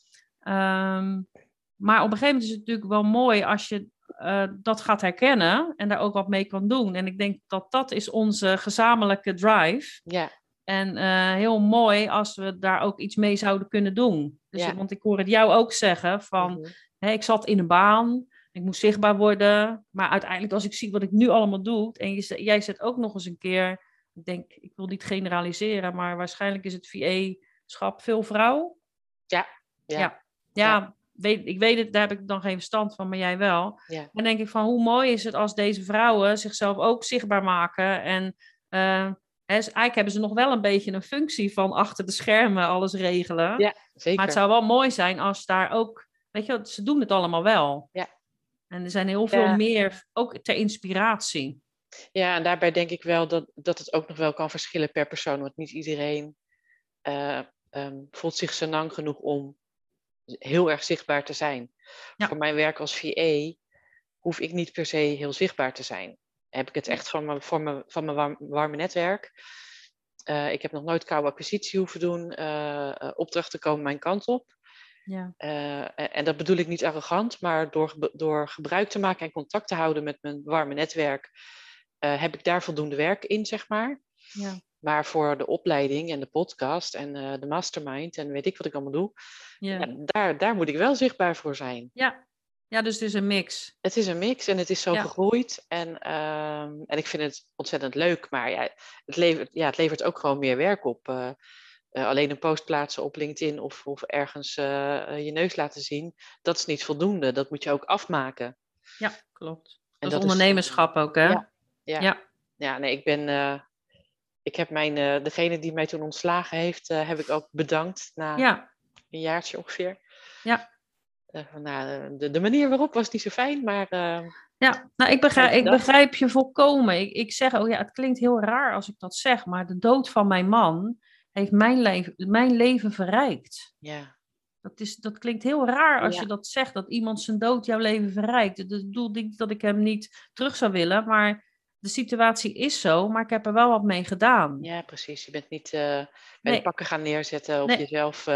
Um, maar op een gegeven moment is het natuurlijk wel mooi als je uh, dat gaat herkennen en daar ook wat mee kan doen. En ik denk dat dat is onze gezamenlijke drive. Ja. En uh, heel mooi als we daar ook iets mee zouden kunnen doen. Dus, Ja. Want ik hoor het jou ook zeggen van, Mhm. hè, ik zat in een baan, ik moest zichtbaar worden. Maar uiteindelijk als ik zie wat ik nu allemaal doe, en je, jij zet ook nog eens een keer, ik denk, ik wil niet generaliseren, maar waarschijnlijk is het VA-schap veel vrouw. Ja. Ja. Ja, Weet, ik weet het, daar heb ik dan geen verstand van, maar jij wel. Ja. Dan denk ik van, hoe mooi is het als deze vrouwen zichzelf ook zichtbaar maken. En eh, hè, eigenlijk hebben ze nog wel een beetje een functie van achter de schermen alles regelen. Ja, zeker. Maar het zou wel mooi zijn als daar ook weet je, ze doen het allemaal wel. Ja. En er zijn heel veel Ja. meer, ook ter inspiratie. Ja, en daarbij denk ik wel dat, dat het ook nog wel kan verschillen per persoon. Want niet iedereen eh, ehm, voelt zich senang genoeg om heel erg zichtbaar te zijn. Ja. Voor mijn werk als VA hoef ik niet per se heel zichtbaar te zijn. Heb ik het echt van mijn, voor mijn, van mijn warm- warme netwerk. Eh, ik heb nog nooit koude acquisitie hoeven doen. eh, eh, opdrachten komen mijn kant op. Ja. En dat bedoel ik niet arrogant, maar door, door gebruik te maken en contact te houden met mijn warme netwerk, heb ik daar voldoende werk in, zeg maar. Ja. Maar voor de opleiding en de podcast en de mastermind en weet ik wat ik allemaal doe, ja, daar, daar moet ik wel zichtbaar voor zijn. Ja. Ja, dus het is een mix. Het is een mix en het is zo Ja. gegroeid. En, ehm, en ik vind het ontzettend leuk, maar ja, het, levert, ja, het levert ook gewoon meer werk op. Eh, eh, alleen een post plaatsen op LinkedIn of, of ergens eh, je neus laten zien, dat is niet voldoende. Dat moet je ook afmaken. Ja, klopt. En Dat, dat is ondernemerschap ook, hè? ja. Ja, Ja. ja nee, ik ben. ik heb mijn, degene die mij toen ontslagen heeft, heb ik ook bedankt na Ja, een jaartje ongeveer. Ja. Eh, nou, de, de manier waarop was niet zo fijn, maar eh, ja. Nou, ik begrijp, ik begrijp je volkomen. Ik, ik zeg, oh ja, het klinkt heel raar als ik dat zeg, maar de dood van mijn man heeft mijn leven, mijn leven verrijkt. ja, Dat, is, dat klinkt heel raar als Ja. je dat zegt, dat iemand zijn dood jouw leven verrijkt. Dat bedoel niet dat ik hem niet terug zou willen, maar de situatie is zo, maar ik heb er wel wat mee gedaan. ja, precies. Je bent niet bij Nee. de pakken gaan neerzetten Nee. jezelf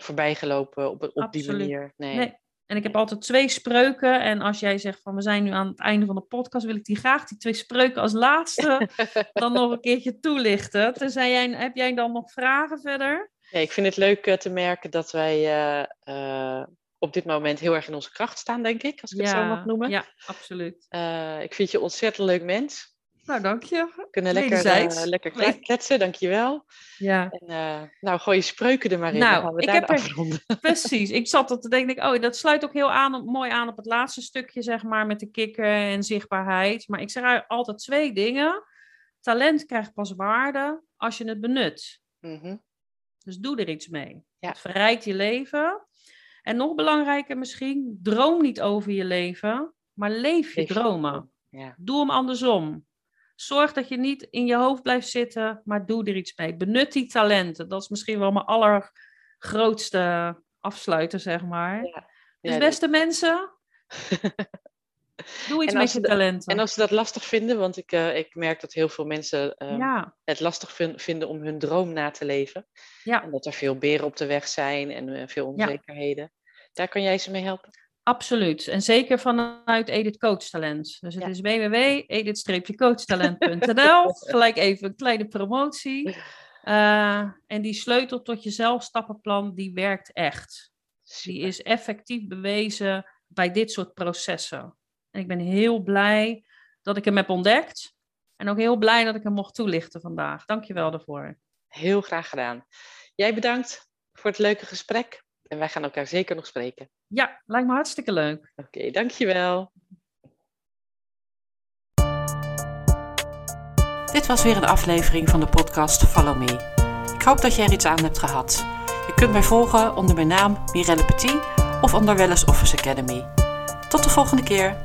voorbijgelopen op, op die manier. Nee. Nee. En ik heb altijd twee spreuken. En als jij zegt van we zijn nu aan het einde van de podcast, wil ik die graag, die twee spreuken als laatste, dan nog een keertje toelichten. Tenzij jij, heb jij dan nog vragen verder? Nee, ik vind het leuk eh, te merken dat wij eh, eh, op dit moment heel erg in onze kracht staan, denk ik, als ik het zo mag noemen. ja, absoluut. Eh, ik vind je een ontzettend leuk mens. Nou, dank je. We kunnen lekker, Wederzijds. lekker kletsen, dankjewel. Ja, En, eh, nou, gooi je spreuken er maar in, Nou, dan gaan we ik daar heb er- precies. Ik zat tot te denken, oh, dat sluit ook heel aan, mooi aan op het laatste stukje, zeg maar, met de kikker en zichtbaarheid. Maar ik zeg altijd twee dingen. Talent krijgt pas waarde als je het benut. Mhm. Dus doe er iets mee. Ja. Het verrijkt je leven. En nog belangrijker misschien, droom niet over je leven, maar leef je Leef je dromen. Ja. Doe hem andersom. Zorg dat je niet in je hoofd blijft zitten, maar doe er iets mee. Benut die talenten. Dat is misschien wel mijn allergrootste afsluiter, zeg maar. Ja. Dus beste mensen, doe iets met je talenten. En als ze dat lastig vinden, want ik, eh, ik merk dat heel veel mensen ehm, ja, het lastig vin- vinden om hun droom na te leven. Ja. En dat er veel beren op de weg zijn en eh, veel onzekerheden. Daar kan jij ze mee helpen? Absoluut. En zeker vanuit Edith Coach Talent. Dus het Ja. is www.edith-coachtalent.nl. Gelijk even een kleine promotie. Eh, en die sleutel tot je zelfstappenplan, die werkt echt. Die is effectief bewezen bij dit soort processen. En ik ben heel blij dat ik hem heb ontdekt. En ook heel blij dat ik hem mocht toelichten vandaag. Dank je wel daarvoor. Heel graag gedaan. Jij bedankt voor het leuke gesprek. En wij gaan elkaar zeker nog spreken. Ja, lijkt me hartstikke leuk. Oké, dankjewel. Dit was weer een aflevering van de podcast Follow Me. Ik hoop dat jij er iets aan hebt gehad. Je kunt mij volgen onder mijn naam Mirelle Petit of onder Wellness Office Academy. Tot de volgende keer.